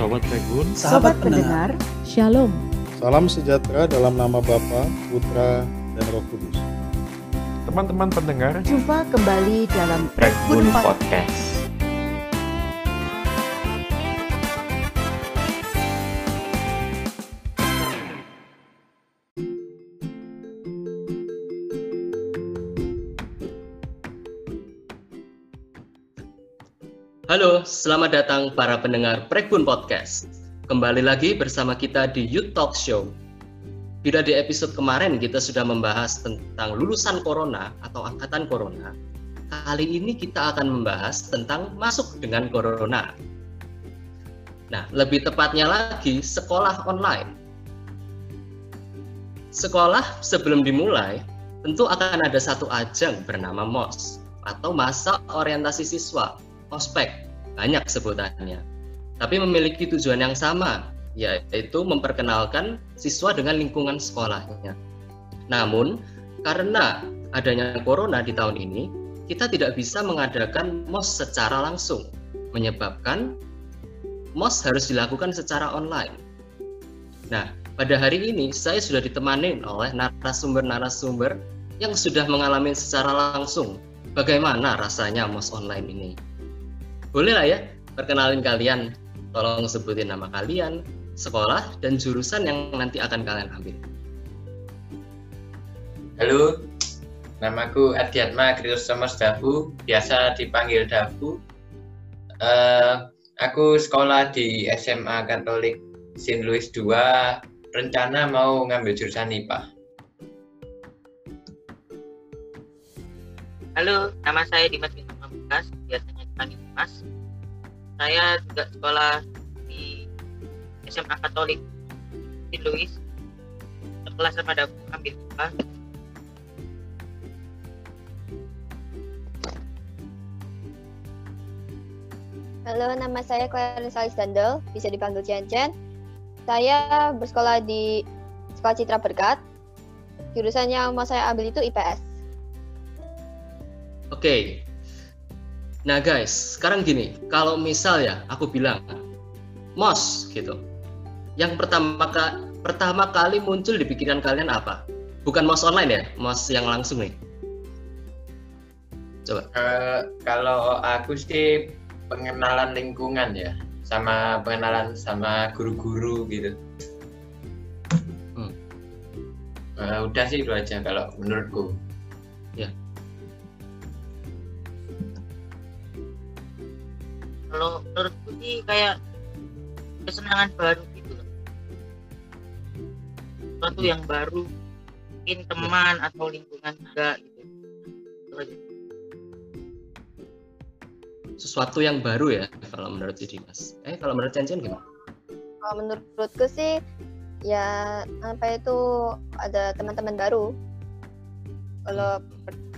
Sobat Regun, Sahabat pendengar, Shalom. Salam sejahtera dalam nama Bapa, Putra, dan Roh Kudus. teman-teman pendengar, jumpa kembali dalam Regun Regun Podcast. Podcast. Halo, selamat datang para pendengar Prekbun Podcast. Kembali lagi bersama kita di Youth Talk Show. Bila di episode kemarin kita sudah membahas tentang lulusan corona atau angkatan corona, kali ini kita akan membahas tentang masuk dengan corona. Nah, lebih tepatnya lagi sekolah online. Sekolah sebelum dimulai tentu akan ada satu ajang bernama MOS atau masa orientasi siswa ospek banyak sebutannya. Tapi memiliki tujuan yang sama yaitu memperkenalkan siswa dengan lingkungan sekolahnya. Namun karena adanya corona di tahun ini kita tidak bisa mengadakan MOS secara langsung menyebabkan MOS harus dilakukan secara online. Nah pada hari ini saya sudah ditemani oleh narasumber-narasumber yang sudah mengalami secara langsung bagaimana rasanya MOS online ini boleh lah ya perkenalin kalian tolong sebutin nama kalian sekolah dan jurusan yang nanti akan kalian ambil Halo, namaku Adiatma Kristomer Davu, biasa dipanggil Davu. Eh, aku sekolah di SMA Katolik St. Louis II, rencana mau ngambil jurusan IPA. Halo, nama saya Dimas Bintang Pamungkas, Dimas. Saya juga sekolah di SMA Katolik St. Louis. Sekelas sama Dabu ambil IPA. Halo, nama saya Clarence Alexander, bisa dipanggil Cian Cian. Saya bersekolah di Sekolah Citra Berkat. Jurusan yang mau saya ambil itu IPS. oke nah guys sekarang gini. Kalau misal ya aku bilang MOS gitu. Yang pertama ka- pertama kali muncul di pikiran kalian apa? Bukan MOS online ya? MOS yang langsung nih. Coba. Eh, kalau aku sih pengenalan lingkungan ya, sama pengenalan sama guru-guru gitu. Hmm. Eh, udah sih itu aja kalau menurutku. Kalau sih kayak kesenangan baru gitu loh. Sesuatu yang baru, mungkin teman atau lingkungan juga gitu. Sesuatu yang baru ya kalau menurut jadi mas eh kalau menurut Cian gimana Kalau menurutku sih, ya apa itu ada teman-teman baru. Kalau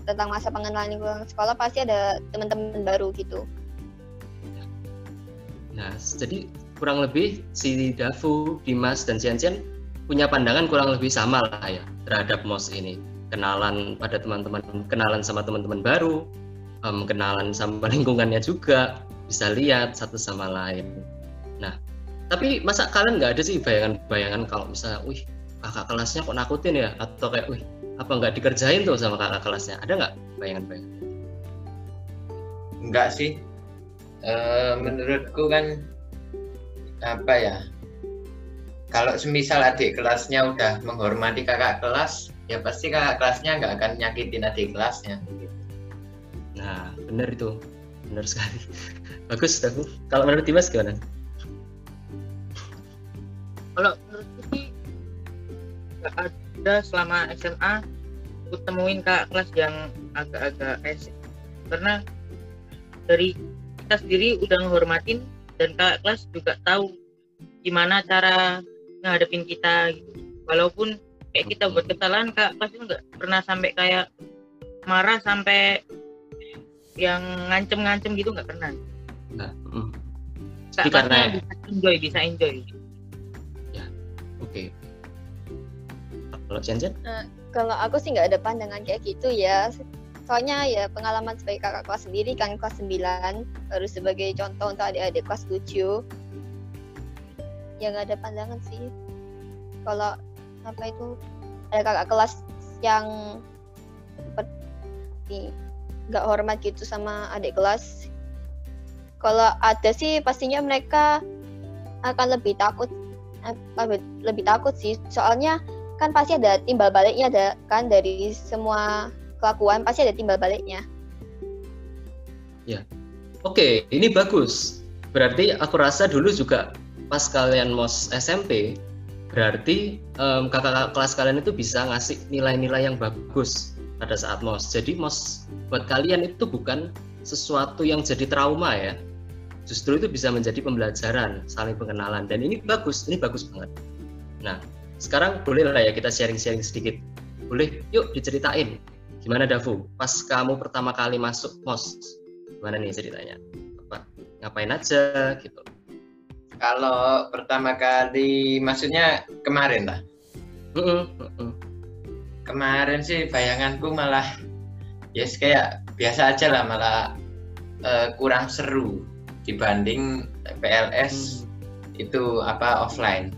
tentang masa pengenalan lingkungan sekolah pasti ada teman-teman baru gitu. Nah, jadi kurang lebih si Davu, Dimas, dan Cian punya pandangan kurang lebih sama lah ya terhadap MOS ini. Kenalan pada teman-teman, kenalan sama teman-teman baru, em, kenalan sama lingkungannya juga, bisa lihat satu sama lain. Nah, tapi masa kalian nggak ada sih bayangan-bayangan kalau misalnya, wih kakak kelasnya kok nakutin ya? Atau kayak, wih apa nggak dikerjain tuh sama kakak kelasnya? Ada nggak bayangan-bayangan? Enggak sih. Eh, menurutku kan apa ya? Kalau semisal adik kelasnya udah menghormati kakak kelas, ya pasti kakak kelasnya nggak akan nyakitin adik kelasnya. gitu. Nah, benar itu. Benar sekali. Bagus, Davu. Kalau menurut Dimas gimana? kalau menurutku sih nggak ada selama SMA aku temuin kakak kelas yang agak-agak resek karena dari kita sendiri udah menghormatin dan kakak kelas juga tahu gimana cara ngadepin kita gitu walaupun kayak kita buat kesalahan kakak kelas itu nggak pernah sampai kayak marah sampai yang ngancem-ngancem gitu nggak pernah Nah, mm, karena- bisa enjoy bisa enjoy oke. Kalau Cian Cian? Kalau aku sih nggak ada pandangan kayak gitu ya. Soalnya ya pengalaman sebagai kakak kelas sendiri kan kelas 9 baru sebagai contoh untuk adik-adik kelas 7. ya nggak ada pandangan sih. Kalau apa itu ada kakak kelas yang seperti nggak hormat gitu sama adik kelas. Kalau ada sih pastinya mereka akan lebih takut. Lebih, lebih takut sih. Soalnya kan pasti ada timbal baliknya ada kan dari semua kelakuan pasti ada timbal baliknya Oke, ini bagus. Berarti aku rasa dulu juga pas kalian mos SMP, berarti em, kakak kelas kalian itu bisa ngasih nilai-nilai yang bagus pada saat mos. Jadi mos buat kalian itu bukan sesuatu yang jadi trauma ya. Justru itu bisa menjadi pembelajaran, saling pengenalan. Dan ini bagus, ini bagus banget. Nah, sekarang boleh lah ya kita sharing-sharing sedikit. Boleh, yuk diceritain. Gimana Davu? Pas kamu pertama kali masuk mos, gimana nih ceritanya? Apa? Ngapain aja gitu? Kalau pertama kali, maksudnya kemarin lah. Mm-mm, mm-mm. Kemarin sih bayanganku malah, ya yes, kayak biasa aja lah, malah eh, kurang seru dibanding PLS itu apa offline.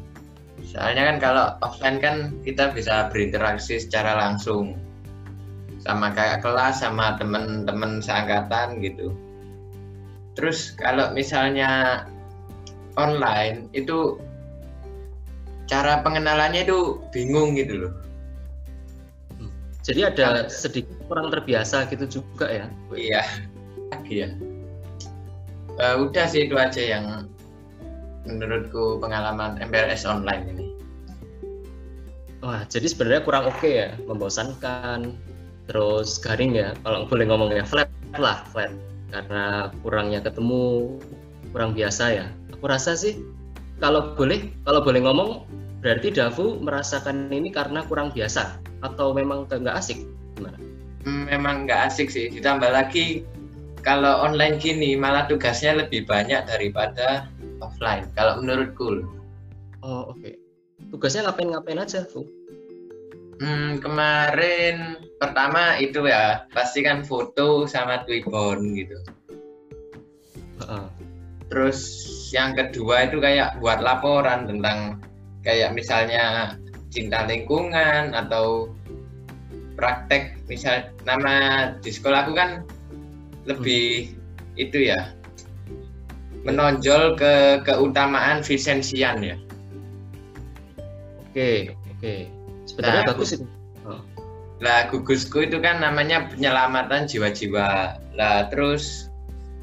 Soalnya kan kalau offline kan kita bisa berinteraksi secara langsung sama kayak kelas sama teman-teman seangkatan gitu. Terus kalau misalnya online itu cara pengenalannya itu bingung gitu loh. Jadi ada sedikit kurang terbiasa gitu juga ya. Iya, lagi ya. Eh, udah sih itu aja yang menurutku pengalaman MPLS online ini. Wah, jadi sebenarnya kurang oke ya, membosankan, terus garing ya, kalau boleh ngomongnya flat lah, flat. Karena kurangnya ketemu, kurang biasa ya. Aku rasa sih, kalau boleh, kalau boleh ngomong, berarti Davu merasakan ini karena kurang biasa, atau memang nggak asik, gimana? Memang nggak asik sih. Ditambah lagi kalau online gini malah tugasnya lebih banyak daripada offline. Kalau menurutku. Oh, oke. Tugasnya ngapain-ngapain aja, Bu? Hmm, kemarin pertama itu ya pasti kan foto sama Twibbon gitu. Heeh. Terus yang kedua itu kayak buat laporan tentang kayak misalnya cinta lingkungan atau praktek misal nama di sekolah aku kan lebih itu ya menonjol ke keutamaan Visensian ya. Oke, oke. Sebenarnya Nah, bagus itu. Lah gugusku itu kan namanya penyelamatan jiwa-jiwa. Lah terus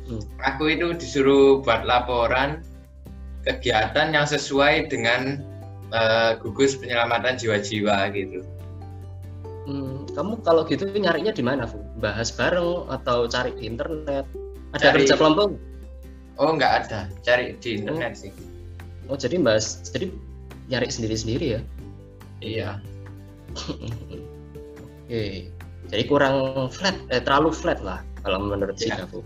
Hmm. aku itu disuruh buat laporan kegiatan yang sesuai dengan eh, gugus penyelamatan jiwa-jiwa gitu. Hmm, kamu kalau gitu nyarinya di mana, Bu? Bahas bareng atau cari di internet? Ada Cari- kerja kelompok? Oh nggak ada, cari di internet sih. Oh, jadi bahas, jadi nyari sendiri-sendiri ya? Iya. Oke. Jadi kurang flat, eh, terlalu flat lah kalau menurut si Iya. Davu.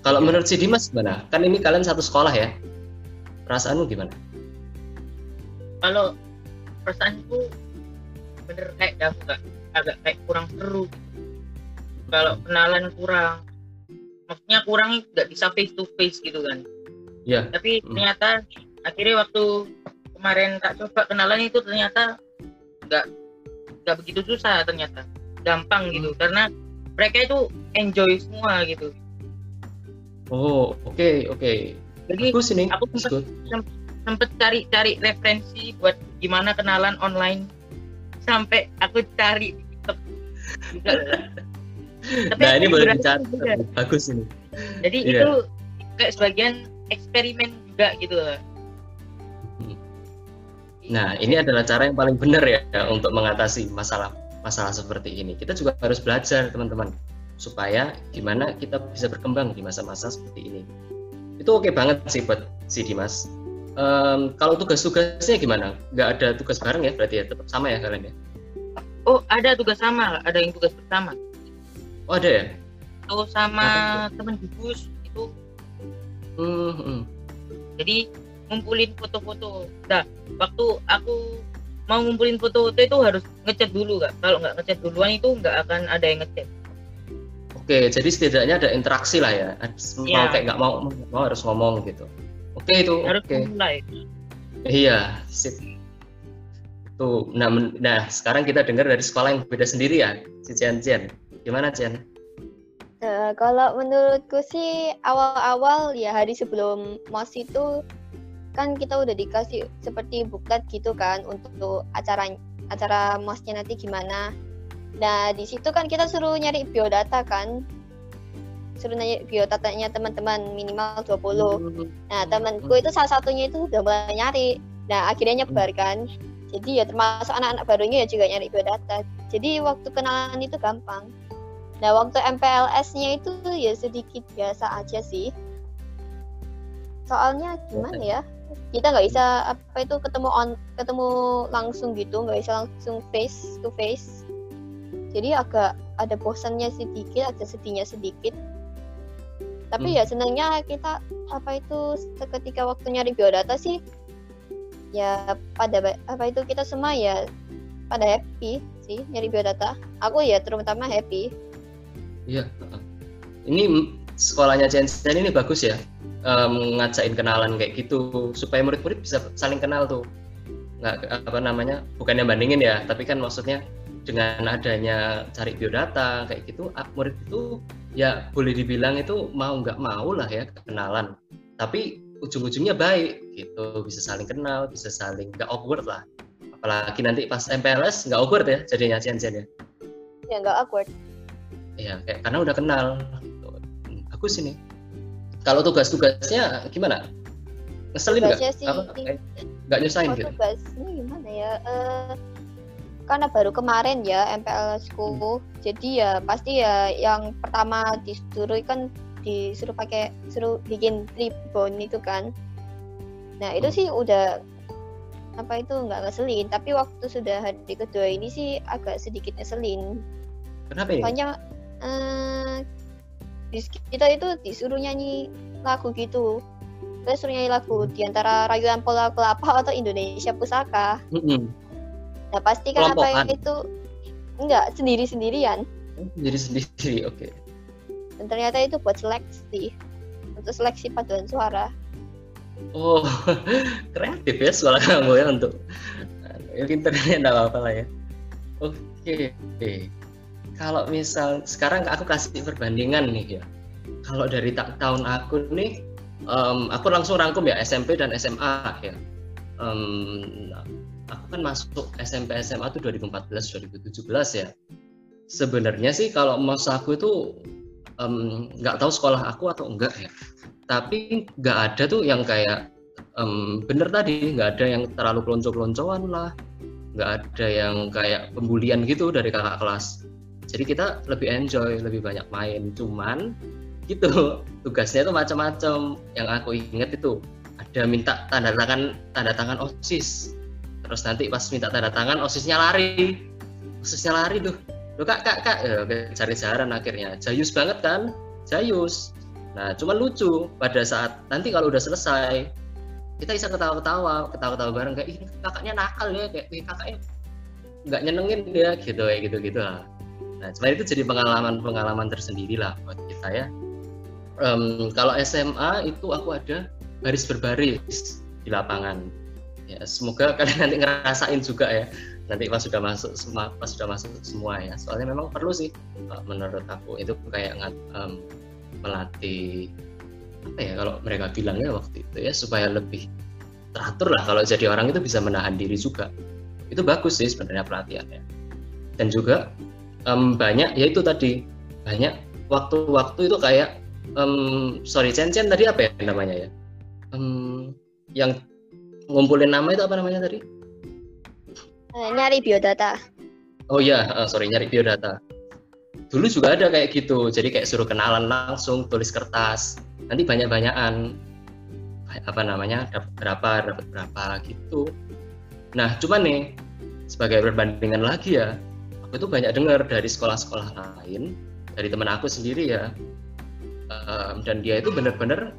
Kalau Iya. menurut si Dimas gimana? Kan ini kalian satu sekolah ya? Perasaanmu gimana? kalau perasaanku bener kayak Davu kak agak kayak kurang seru kalau kenalan kurang maksudnya kurang nggak bisa face to face gitu kan Iya. tapi Hmm. ternyata akhirnya waktu kemarin tak coba kenalan itu ternyata nggak nggak begitu susah ternyata gampang gitu karena mereka itu enjoy semua gitu Oh, oke, oke. jadi Bagus ini. aku sempet- sempet cari-cari referensi buat gimana kenalan online sampai aku cari di TikTok juga. Tapi Nah, aku ini boleh juga. Bagus ini. Jadi Iya. itu kayak sebagian eksperimen juga gitu loh. Nah, ini adalah cara yang paling benar ya untuk mengatasi masalah masalah seperti ini. Kita juga harus belajar, teman-teman, supaya gimana kita bisa berkembang di masa-masa seperti ini. Itu oke banget sih buat si Dimas. Em, kalau tugas-tugasnya gimana? Nggak ada tugas bareng ya? Berarti ya tetap sama ya kalian ya? Oh, ada tugas sama, ada yang tugas bersama. Oh ada ya? Tuh sama temen gugus itu Hmm, hmm. jadi ngumpulin foto-foto. Nah, waktu aku mau ngumpulin foto-foto itu harus ngechat dulu kak. Kalau nggak ngechat duluan itu nggak akan ada yang ngechat. Oke, jadi setidaknya ada interaksi lah ya. Mau Iya. kayak nggak mau, mau harus ngomong gitu. Oke itu, Harus oke. mulai. Iya, sip. Tuh, nah, nah sekarang kita dengar dari sekolah yang beda sendiri ya, si Jen Jen. Gimana Jen? Nah, kalau menurutku sih awal-awal ya hari sebelum MOS itu kan kita udah dikasih seperti buklet gitu kan untuk acara acara MOS-nya nanti gimana. Nah, di situ kan kita suruh nyari biodata kan. Suruh nyari biodatanya teman-teman minimal 20. Nah, temanku itu salah satunya itu udah mulai nyari. Nah, akhirnya nyebar kan. Jadi ya termasuk anak-anak barunya ya juga nyari biodata. Jadi waktu kenalan itu gampang. Nah, waktu MPLS-nya itu ya sedikit biasa aja sih. Soalnya gimana ya? Kita nggak bisa apa itu ketemu on ketemu langsung gitu, nggak bisa langsung face to face. Jadi agak ada bosannya sedikit, ada sedihnya sedikit. Tapi Hmm. ya senangnya kita apa itu seketika waktu nyari biodata sih ya pada apa itu kita semua ya pada happy sih nyari biodata. Aku ya terutama happy. Iya. Ini sekolahnya Jen Jen ini bagus ya, em, ngajakin kenalan kayak gitu supaya murid-murid bisa saling kenal tuh. Nggak apa namanya, bukannya bandingin ya, tapi kan maksudnya dengan adanya cari biodata kayak gitu, ah, murid itu ya boleh dibilang itu mau nggak mau lah ya kenalan. Tapi ujung-ujungnya baik gitu, bisa saling kenal, bisa saling nggak awkward lah. Apalagi nanti pas MPLS nggak awkward ya jadinya Jen ya. Ya nggak awkward. ya kayak karena udah kenal gitu. Bagus ini kalau tugas-tugasnya gimana? Ngeselin nggak? Kayak nggak nyusahin gitu? tugasnya gimana ya? Eh, karena baru kemarin ya MPLS-ku, jadi ya pasti ya yang pertama disuruh kan disuruh pakai suruh bikin tribun itu kan. Nah itu Hmm. sih udah apa itu nggak ngeselin, tapi waktu sudah hari kedua ini sih agak sedikit ngeselin. kenapa ini? Soalnya eh, kita itu disuruh nyanyi lagu gitu. Kita suruh nyanyi lagu di antara Rayuan Pola Kelapa atau Indonesia Pusaka. Mm-mm. Nah pasti kan apa Kelompokan. itu enggak sendiri-sendirian. jadi sendiri oke Dan ternyata itu buat seleksi. Untuk seleksi paduan suara. oh kreatif ya suara kamu ya untuk ya pinternya enggak apa-apa lah ya oke kalau misal sekarang aku kasih perbandingan nih ya. Kalau dari ta- tahun aku nih em, aku langsung rangkum ya SMP dan SMA ya. Em, aku kan masuk SMP SMA tuh 2014 2017 ya. Sebenarnya sih kalau mas aku itu nggak tahu sekolah aku atau enggak ya. Tapi nggak ada tuh yang kayak em, bener tadi nggak ada yang terlalu kelonco-keloncoan lah. Nggak ada yang kayak pembulian gitu dari kakak kelas jadi kita lebih enjoy lebih banyak main. Cuman gitu. Tugasnya itu macam-macam. Yang aku ingat itu ada minta tanda tangan tanda tangan osis. Terus nanti pas minta tanda tangan osisnya lari. Osisnya lari tuh. Lo kak kak kak. Ya, cari jaran akhirnya. Jayus banget kan? Jayus. Nah cuman lucu pada saat nanti kalau udah selesai kita bisa ketawa-ketawa ketawa-ketawa bareng. Kayak ini kakaknya nakal ya. Kayak "Ih, kakaknya nggak nyenengin dia. Gitu kayak gitu gitu lah nah cuman itu jadi pengalaman pengalaman tersendiri lah buat kita ya. Em, kalau SMA itu aku ada baris berbaris di lapangan. Ya semoga kalian nanti ngerasain juga ya. Nanti pas sudah masuk semua pas sudah masuk semua ya. Soalnya memang perlu sih menurut aku. Itu kayak em, melatih apa ya kalau mereka bilangnya waktu itu ya supaya lebih teratur lah. Kalau jadi orang itu bisa menahan diri juga. Itu bagus sih sebenarnya pelatihannya. Dan juga em, banyak ya itu tadi banyak waktu-waktu itu kayak em, sorry Chen tadi apa ya namanya ya Em, yang ngumpulin nama itu apa namanya tadi Eh, nyari biodata. Oh iya, eh, sorry nyari biodata. Dulu juga ada kayak gitu, jadi kayak suruh kenalan langsung, tulis kertas. Nanti banyak-banyakan apa namanya, dapat berapa, dapat berapa gitu. Nah, cuman nih sebagai perbandingan lagi ya, tuh banyak dengar dari sekolah-sekolah lain, dari teman aku sendiri ya, em, dan dia itu benar-benar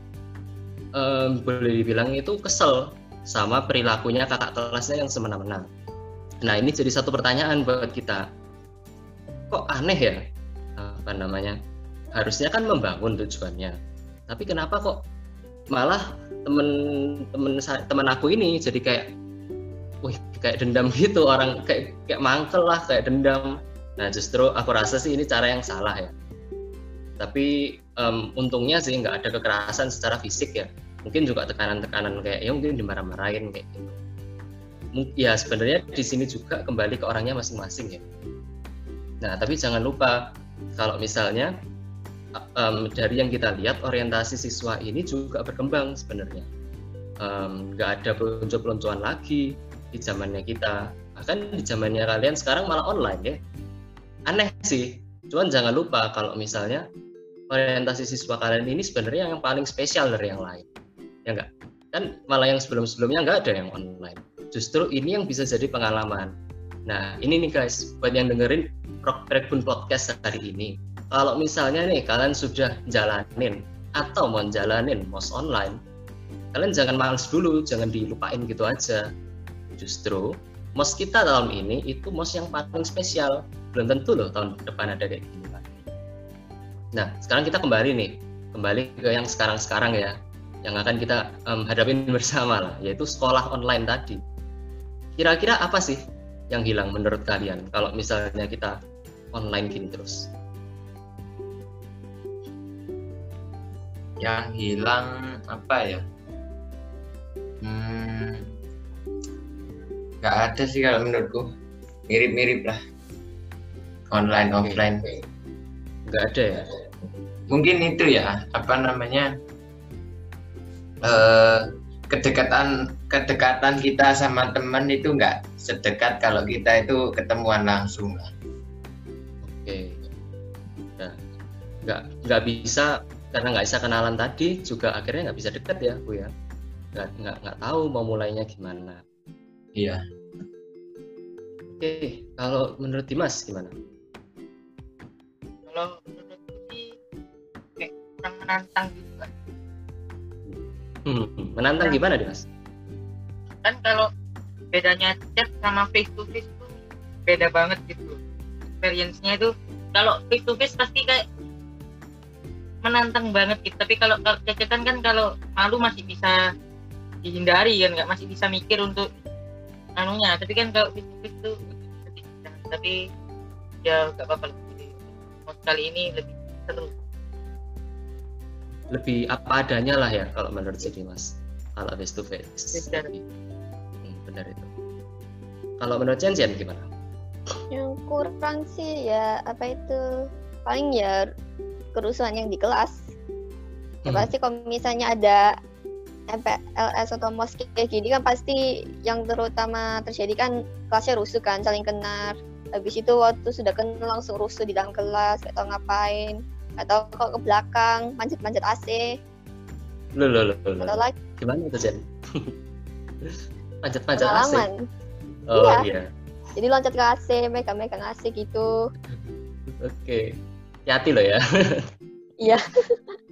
em, boleh dibilang itu kesel sama perilakunya kakak kelasnya yang semena-mena. Nah ini jadi satu pertanyaan buat kita. Kok aneh ya? Apa namanya? Harusnya kan membangun tujuannya. Tapi kenapa kok malah temen temen temen aku ini jadi kayak wih kayak dendam gitu orang kayak kayak mangkel lah kayak dendam. Nah justru aku rasa sih ini cara yang salah ya. Tapi em, untungnya sih nggak ada kekerasan secara fisik ya. Mungkin juga tekanan-tekanan kayak ya mungkin dimarah-marahin kayak gitu. Ya sebenarnya di sini juga kembali ke orangnya masing-masing ya. Nah tapi jangan lupa kalau misalnya em, dari yang kita lihat orientasi siswa ini juga berkembang sebenarnya. Nggak ada peluncuran-peluncuran lagi di zamannya kita. Bahkan di zamannya kalian sekarang malah online ya. Aneh sih. Cuman jangan lupa kalau misalnya orientasi siswa kalian ini sebenarnya yang paling spesial dari yang lain. Ya enggak? Kan malah yang sebelum-sebelumnya nggak ada yang online. Justru ini yang bisa jadi pengalaman. Nah ini nih guys buat yang dengerin Rock Breakbun Podcast hari ini. Kalau misalnya nih kalian sudah jalanin atau mau jalanin MOS online kalian jangan males dulu jangan dilupain gitu aja justru MOS kita tahun ini itu MOS yang paling spesial. Belum tentu loh tahun depan ada kayak gini Pak. nah sekarang kita kembali nih. Kembali ke yang sekarang-sekarang ya yang akan kita em, hadapin bersama lah yaitu sekolah online tadi. Kira-kira apa sih yang hilang menurut kalian kalau misalnya kita online gini terus? Yang hilang apa ya? Hmm, nggak ada sih kalau menurutku. Mirip-mirip lah. Online offline. Nggak ada ya? Mungkin itu ya apa namanya eh kedekatan kedekatan kita sama teman itu nggak sedekat kalau kita itu ketemuan langsung lah. oke. Nah, nggak nggak bisa karena nggak bisa kenalan tadi juga akhirnya nggak bisa deket ya bu ya? Nggak nggak nggak tahu mau mulainya gimana Iya. oke kalau menurut Dimas gimana? Kalau menurutku sih kayak kurang menantang gitu kan Hmm, menantang Nah. gimana Dimas? Kan kalau bedanya chat sama face to face tuh beda banget gitu. Experience-nya itu kalau face to face pasti kayak menantang banget gitu. Tapi kalau kalau cecetan kan kalau malu masih bisa dihindari kan nggak? Masih bisa mikir untuk anunya tapi kan kalau lebih susah. tapi ya nggak apa-apa lebih mau kali ini lebih seru lebih apa adanya lah ya kalau menurut si Dimas kalau face to face Benar. Hmm, benar itu kalau menurut Chen Chen gimana Yang kurang sih ya apa itu paling ya kerusuhan yang di kelas. Ya Hmm. pasti kalau misalnya ada MPLS atau MOS kayak gini kan pasti yang terutama terjadi kan kelasnya rusuh kan saling kenal. Habis itu waktu sudah kenal langsung rusuh di dalam kelas, gak tau ngapain. Atau kok ke belakang manjat-manjat AC. lo lo lo Atau lagi gimana itu Chen panjat-panjat AC pengalaman. oh Iya. iya Jadi loncat ke AC, megang-megang AC gitu. oke hati lo ya Iya.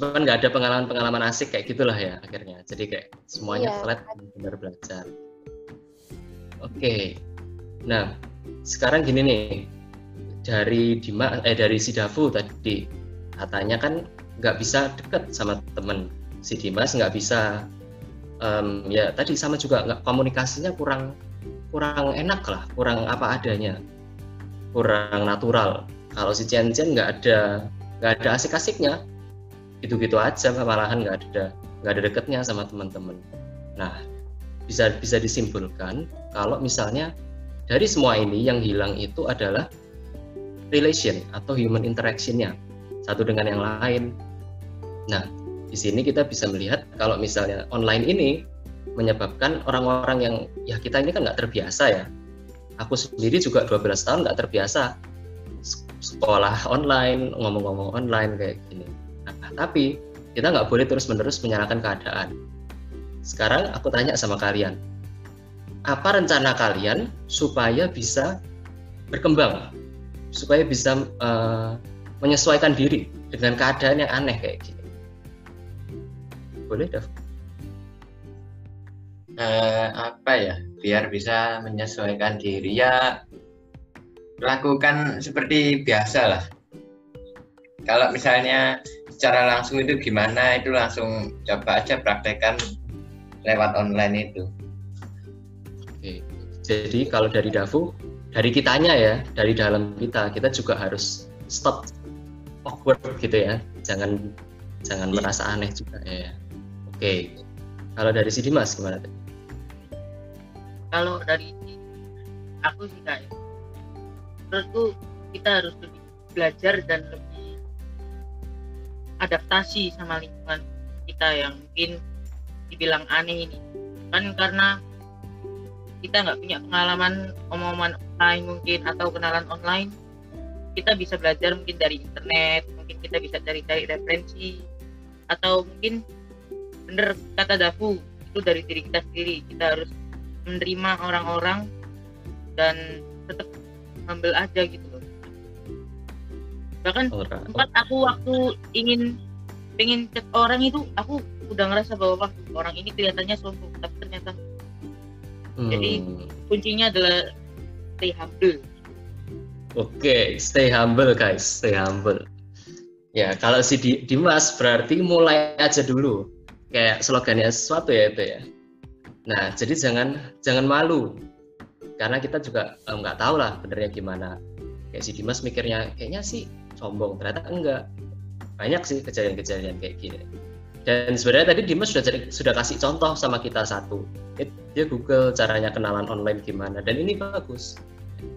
cuman nggak ada pengalaman-pengalaman asik kayak gitulah ya akhirnya. Jadi kayak semuanya Iya. flat benar belajar. Oke. Nah sekarang gini nih. Dari Dima eh dari si Davu tadi katanya kan nggak bisa deket sama temen. Si Dimas nggak bisa em, ya tadi sama juga nggak komunikasinya kurang kurang enak lah kurang apa adanya. Kurang natural. Kalau si Chen Chen nggak ada nggak ada asik-asiknya gitu-gitu aja malahan nggak ada nggak ada deketnya sama teman-teman. Nah bisa bisa disimpulkan kalau misalnya dari semua ini yang hilang itu adalah relation atau human interactionnya satu dengan yang lain. Nah di sini kita bisa melihat kalau misalnya online ini menyebabkan orang-orang yang ya kita ini kan nggak terbiasa ya. Aku sendiri juga 12 tahun nggak terbiasa sekolah online ngomong-ngomong online kayak gini Tapi kita nggak boleh terus-menerus menyalahkan keadaan. Sekarang aku tanya sama kalian, apa rencana kalian supaya bisa berkembang, supaya bisa eh, menyesuaikan diri dengan keadaan yang aneh kayak gini? Boleh, Dav? Eh, apa ya biar bisa menyesuaikan diri ya lakukan seperti biasa lah kalau misalnya secara langsung itu gimana itu langsung coba aja praktekkan lewat online itu Oke. Jadi kalau dari Davu, dari kitanya ya, dari dalam kita, kita juga harus stop awkward gitu ya. Jangan jangan merasa aneh juga ya. Oke. Kalau dari si Dimas gimana? kalau dari aku sih kak ya, menurutku kita harus lebih belajar dan lebih adaptasi sama lingkungan kita yang mungkin dibilang aneh ini. Kan karena kita nggak punya pengalaman omongan online mungkin atau kenalan online kita bisa belajar mungkin dari internet mungkin kita bisa cari-cari referensi atau mungkin bener kata Dafu itu dari diri kita sendiri. Kita harus menerima orang-orang dan tetap humble aja gitu bahkan sempat aku waktu ingin pengen chat orang itu aku udah ngerasa bahwa wah orang ini kelihatannya sombong tapi ternyata jadi- Hmm. kuncinya adalah stay humble Oke, stay humble guys, stay humble. Ya, kalau si Di- Dimas berarti mulai aja dulu. Kayak slogannya sesuatu ya itu ya. Nah, jadi jangan jangan malu. Karena kita juga eh, nggak tahu lah benernya gimana. Kayak si Dimas mikirnya kayaknya sih sombong, ternyata enggak. Banyak sih kejadian-kejadian kayak gini. Dan sebenarnya tadi Dimas sudah sudah kasih contoh sama kita satu. Dia- Google caranya kenalan online gimana dan ini bagus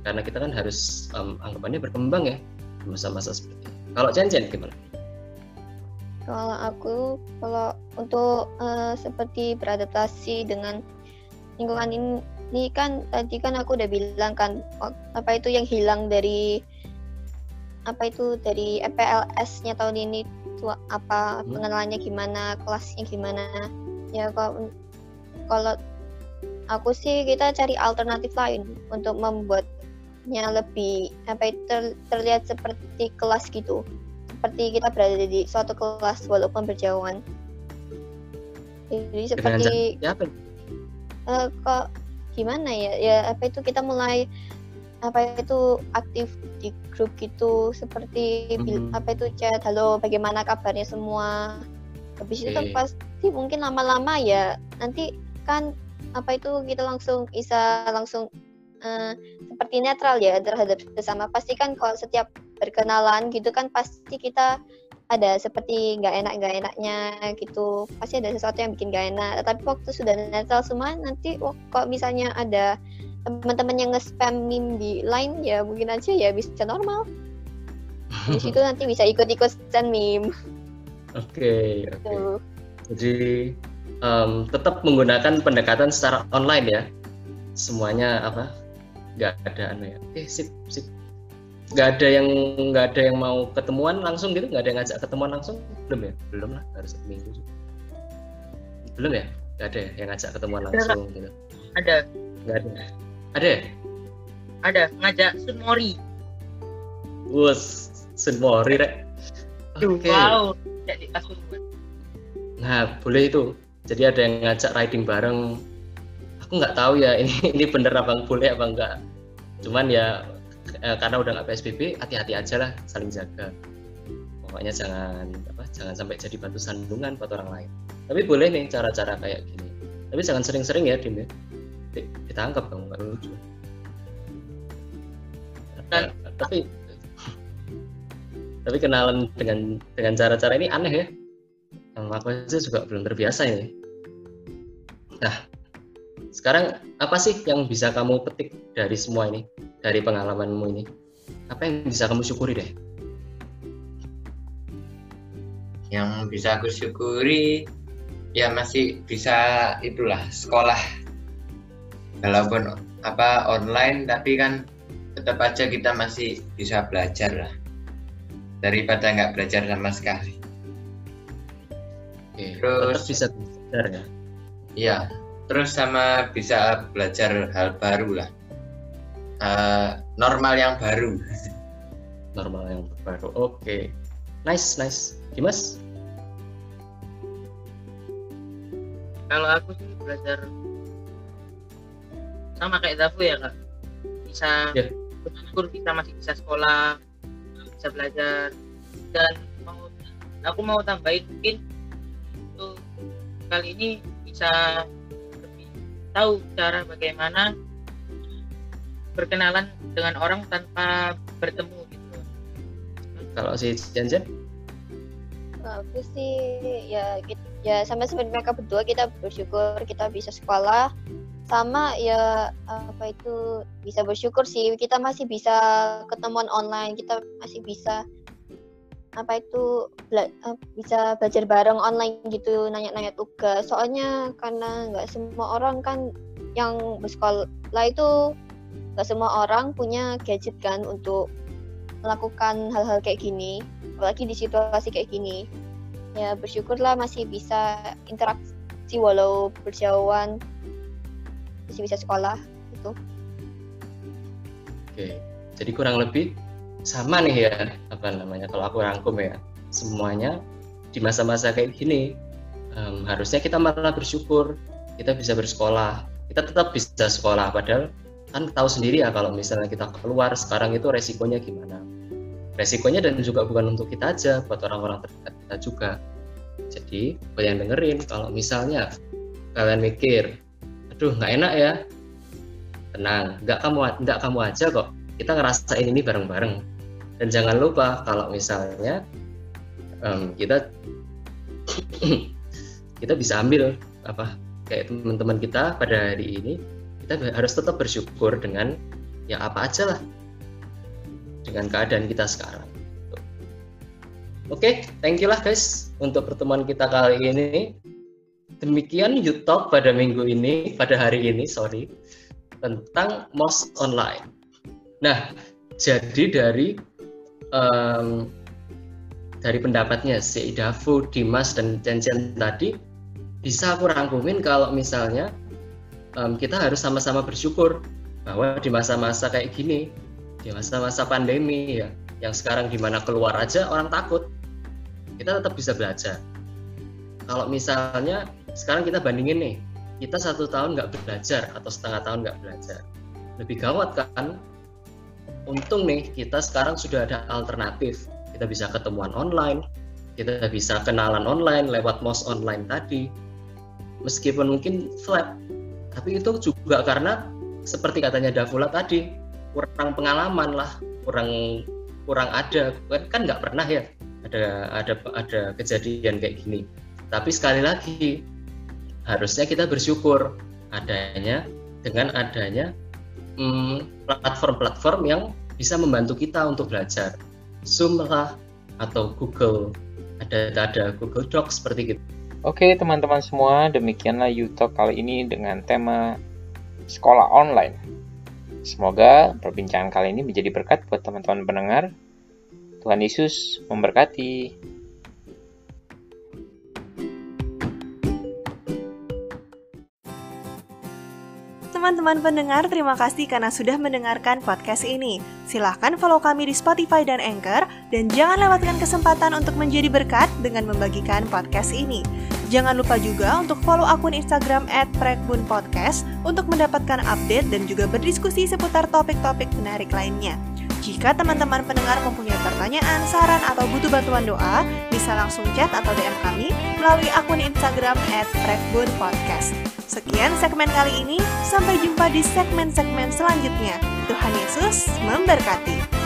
karena kita kan harus em, anggapannya berkembang ya masa-masa seperti ini. Kalau Chen gimana? Kalau aku, kalau untuk eh, seperti beradaptasi dengan lingkungan ini, ini kan tadi kan aku udah bilang kan apa itu yang hilang dari apa itu dari EPLS-nya tahun ini itu apa Hmm. pengenalannya gimana, kelasnya gimana. Ya kalau kalau aku sih kita cari alternatif lain untuk membuatnya lebih apa itu ter- terlihat seperti kelas gitu seperti kita berada di suatu kelas walaupun berjauhan. Jadi seperti Ya apa? eh, kok gimana ya? Ya apa itu kita mulai apa itu aktif di grup gitu seperti Mhm. apa itu chat halo bagaimana kabarnya semua? Habis itu kan pasti mungkin lama-lama ya nanti kan apa itu kita langsung bisa langsung eh, seperti netral ya terhadap sesama. Pasti kan kalau setiap berkenalan gitu kan pasti kita ada seperti nggak enak nggak enaknya gitu. Pasti ada sesuatu yang bikin nggak enak. Tapi waktu sudah netral semua nanti wah, kok misalnya ada teman-teman yang nge-spam meme di line ya mungkin aja ya bisa normal di situ nanti bisa ikut-ikutan meme Oke, oke. tuh Jadi em, tetap menggunakan pendekatan secara online ya. Semuanya apa? Nggak ada anu ya. Oke, sip, sip. Nggak ada yang nggak ada yang mau ketemuan langsung gitu? Nggak ada yang ngajak ketemuan langsung? Belum ya? Belum lah, harus satu minggu. Belum ya? Nggak ada ya yang ngajak ketemuan langsung gitu? ada Nggak ada. Ada ada ngajak Sunmori Wus, Sunmori rek. Oke. wow jadi kasur Nah, boleh itu. Jadi ada yang ngajak riding bareng. Aku nggak tahu ya ini ini bener apa boleh apa enggak. Cuman ya eh, karena udah nggak PSBB, hati-hati aja lah, saling jaga. Pokoknya jangan apa, jangan sampai jadi batu sandungan buat orang lain. Tapi boleh nih cara-cara kayak gini. Tapi jangan sering-sering ya, Dim ya. Di- Ditangkap kamu nggak lucu. Eh, tapi tapi kenalan dengan dengan cara-cara ini aneh ya. Em, aku aja juga belum terbiasa ini. Nah, sekarang apa sih yang bisa kamu petik dari semua ini, dari pengalamanmu ini? Apa yang bisa kamu syukuri deh? yang bisa aku syukuri ya masih bisa itulah sekolah walaupun apa online tapi kan tetap aja kita masih bisa belajar lah daripada nggak belajar sama sekali Oke, Terus- tetap bisa belajar ya. Iya, terus sama bisa belajar hal baru lah Eh, normal yang baru Normal yang baru. Oke, nice, nice. Dimas? kalau aku sih belajar sama kayak Dafu ya kak? Bisa Ya. bersyukur bisa masih bisa sekolah bisa belajar dan mau aku mau tambahin mungkin untuk kali ini bisa lebih tahu cara bagaimana berkenalan dengan orang tanpa bertemu gitu. Kalau si Janjan, aku sih ya ya sama seperti mereka berdua kita bersyukur kita bisa sekolah sama ya apa itu bisa bersyukur sih. Kita masih bisa ketemuan online. Kita masih bisa apa itu bela- eh, bisa belajar bareng online gitu nanya-nanya tugas. Soalnya karena nggak semua orang kan yang bersekolah itu nggak semua orang punya gadget kan untuk melakukan hal-hal kayak gini. Apalagi di situasi kayak gini. Ya bersyukurlah masih bisa interaksi walau berjauhan masih bisa sekolah gitu oke. Jadi kurang lebih sama nih ya, apa namanya? Kalau aku rangkum ya, semuanya di masa-masa kayak gini em, harusnya kita malah bersyukur kita bisa bersekolah. Kita tetap bisa sekolah, padahal kan tahu sendiri ya kalau misalnya kita keluar sekarang itu resikonya gimana. Resikonya dan juga bukan untuk kita aja, buat orang-orang terdekat kita juga. Jadi yang dengerin, kalau misalnya kalian mikir, aduh nggak enak ya, tenang, nggak kamu nggak kamu aja kok. Kita ngerasain ini bareng-bareng. Dan jangan lupa kalau misalnya em, kita kita bisa ambil apa kayak teman-teman kita pada hari ini kita harus tetap bersyukur dengan ya apa aja lah dengan keadaan kita sekarang. Oke, thank you lah guys untuk pertemuan kita kali ini. Demikian YouTube pada minggu ini, pada hari ini, sorry, tentang MOS online. Nah, jadi dari em, dari pendapatnya si Dafu, Dimas dan Jen tadi bisa aku rangkumin kalau misalnya em, kita harus sama-sama bersyukur bahwa di masa-masa kayak gini, di masa-masa pandemi ya, yang sekarang di mana keluar aja orang takut, kita tetap bisa belajar. Kalau misalnya sekarang kita bandingin nih, kita satu tahun nggak belajar atau setengah tahun nggak belajar, lebih gawat kan? Untung nih kita sekarang sudah ada alternatif, kita bisa ketemuan online, kita bisa kenalan online lewat mos online tadi, meskipun mungkin flat, tapi itu juga karena seperti katanya Davula tadi kurang pengalaman lah, kurang kurang ada kan nggak pernah ya ada ada ada kejadian kayak gini. Tapi sekali lagi harusnya kita bersyukur adanya dengan adanya hmm, platform-platform yang bisa membantu kita untuk belajar. Zoom lah atau Google ada ada Google Docs seperti gitu. Oke teman-teman semua, demikianlah YouTube kali ini dengan tema sekolah online. Semoga perbincangan kali ini menjadi berkat buat teman-teman pendengar. Tuhan Yesus memberkati. Teman-teman pendengar, terima kasih karena sudah mendengarkan podcast ini. Silahkan follow kami di Spotify dan Anchor, dan jangan lewatkan kesempatan untuk menjadi berkat dengan membagikan podcast ini. Jangan lupa juga untuk follow akun Instagram at Podcast untuk mendapatkan update dan juga berdiskusi seputar topik-topik menarik lainnya. Jika teman-teman pendengar mempunyai pertanyaan, saran, atau butuh bantuan doa, bisa langsung chat atau DM kami melalui akun Instagram at Podcast. Sekian segmen kali ini, sampai jumpa di segmen-segmen selanjutnya. Tuhan Yesus memberkati.